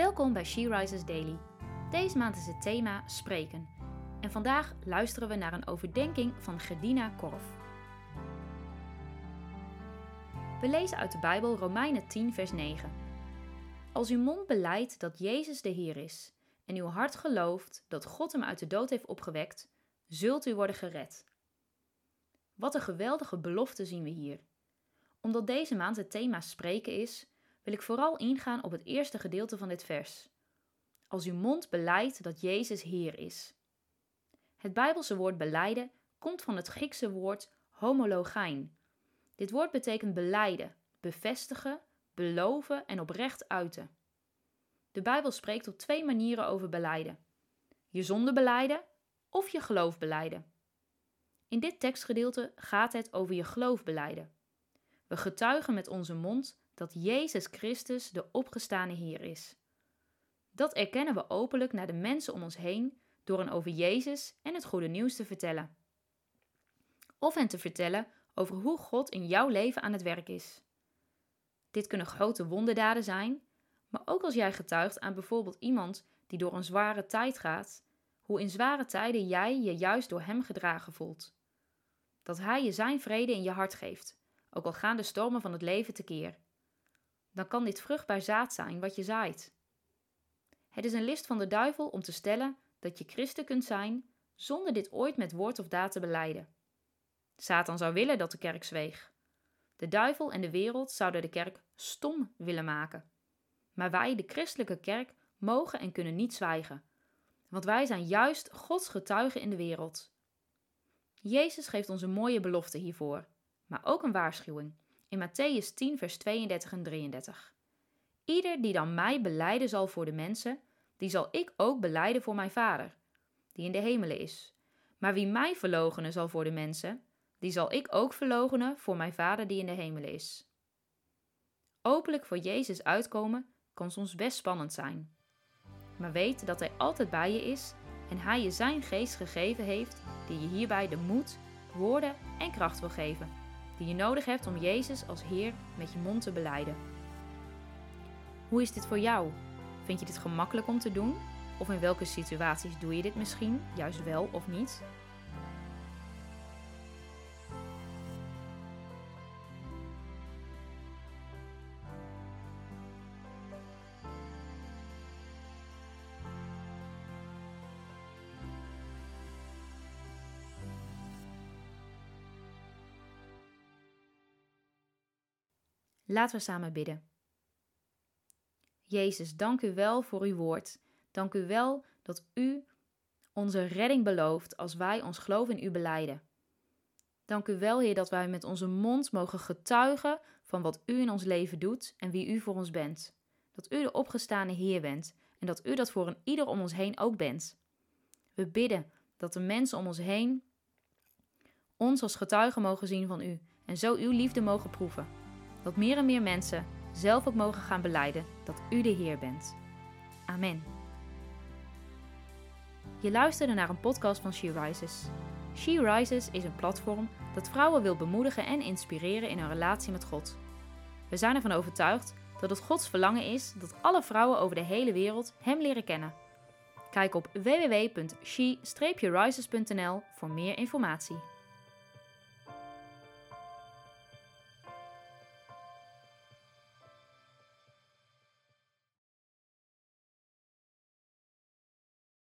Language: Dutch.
Welkom bij She Rises Daily. Deze maand is het thema spreken. En vandaag luisteren we naar een overdenking van Gedina Korf. We lezen uit de Bijbel Romeinen 10, vers 9. Als uw mond beleidt dat Jezus de Heer is en uw hart gelooft dat God hem uit de dood heeft opgewekt, zult u worden gered. Wat een geweldige belofte zien we hier. Omdat deze maand het thema spreken is, wil ik vooral ingaan op het eerste gedeelte van dit vers. Als uw mond beleidt dat Jezus Heer is. Het Bijbelse woord beleiden komt van het Griekse woord homologijn. Dit woord betekent beleiden, bevestigen, beloven en oprecht uiten. De Bijbel spreekt op twee manieren over beleiden: je zonde beleiden of je geloof beleiden. In dit tekstgedeelte gaat het over je geloof beleiden. We getuigen met onze mond dat Jezus Christus de opgestane Heer is. Dat erkennen we openlijk naar de mensen om ons heen door hen over Jezus en het goede nieuws te vertellen. Of hen te vertellen over hoe God in jouw leven aan het werk is. Dit kunnen grote wonderdaden zijn, maar ook als jij getuigt aan bijvoorbeeld iemand die door een zware tijd gaat, hoe in zware tijden jij je juist door hem gedragen voelt. Dat hij je zijn vrede in je hart geeft, ook al gaan de stormen van het leven tekeer dan kan dit vruchtbaar zaad zijn wat je zaait. Het is een list van de duivel om te stellen dat je christen kunt zijn zonder dit ooit met woord of daad te beleiden. Satan zou willen dat de kerk zweeg. De duivel en de wereld zouden de kerk stom willen maken. Maar wij, de christelijke kerk, mogen en kunnen niet zwijgen, want wij zijn juist Gods getuigen in de wereld. Jezus geeft ons een mooie belofte hiervoor, maar ook een waarschuwing in Matthäus 10, vers 32 en 33. Ieder die dan mij beleiden zal voor de mensen, die zal ik ook beleiden voor mijn Vader, die in de hemelen is. Maar wie mij verloochenen zal voor de mensen, die zal ik ook verloochenen voor mijn Vader die in de hemelen is. Openlijk voor Jezus uitkomen kan soms best spannend zijn. Maar weet dat Hij altijd bij je is en Hij je Zijn geest gegeven heeft, die je hierbij de moed, woorden en kracht wil geven die je nodig hebt om Jezus als Heer met je mond te beleiden. Hoe is dit voor jou? Vind je dit gemakkelijk om te doen? Of in welke situaties doe je dit misschien, juist wel of niet? Laten we samen bidden. Jezus, dank u wel voor uw woord. Dank u wel dat u onze redding belooft als wij ons geloof in u beleiden. Dank u wel, Heer, dat wij met onze mond mogen getuigen van wat u in ons leven doet en wie u voor ons bent. Dat u de opgestane Heer bent en dat u dat voor een ieder om ons heen ook bent. We bidden dat de mensen om ons heen ons als getuigen mogen zien van u en zo uw liefde mogen proeven dat meer en meer mensen zelf ook mogen gaan beleiden dat U de Heer bent. Amen. Je luisterde naar een podcast van She Rises. She Rises is een platform dat vrouwen wil bemoedigen en inspireren in hun relatie met God. We zijn ervan overtuigd dat het Gods verlangen is dat alle vrouwen over de hele wereld Hem leren kennen. Kijk op www.she-rises.nl voor meer informatie.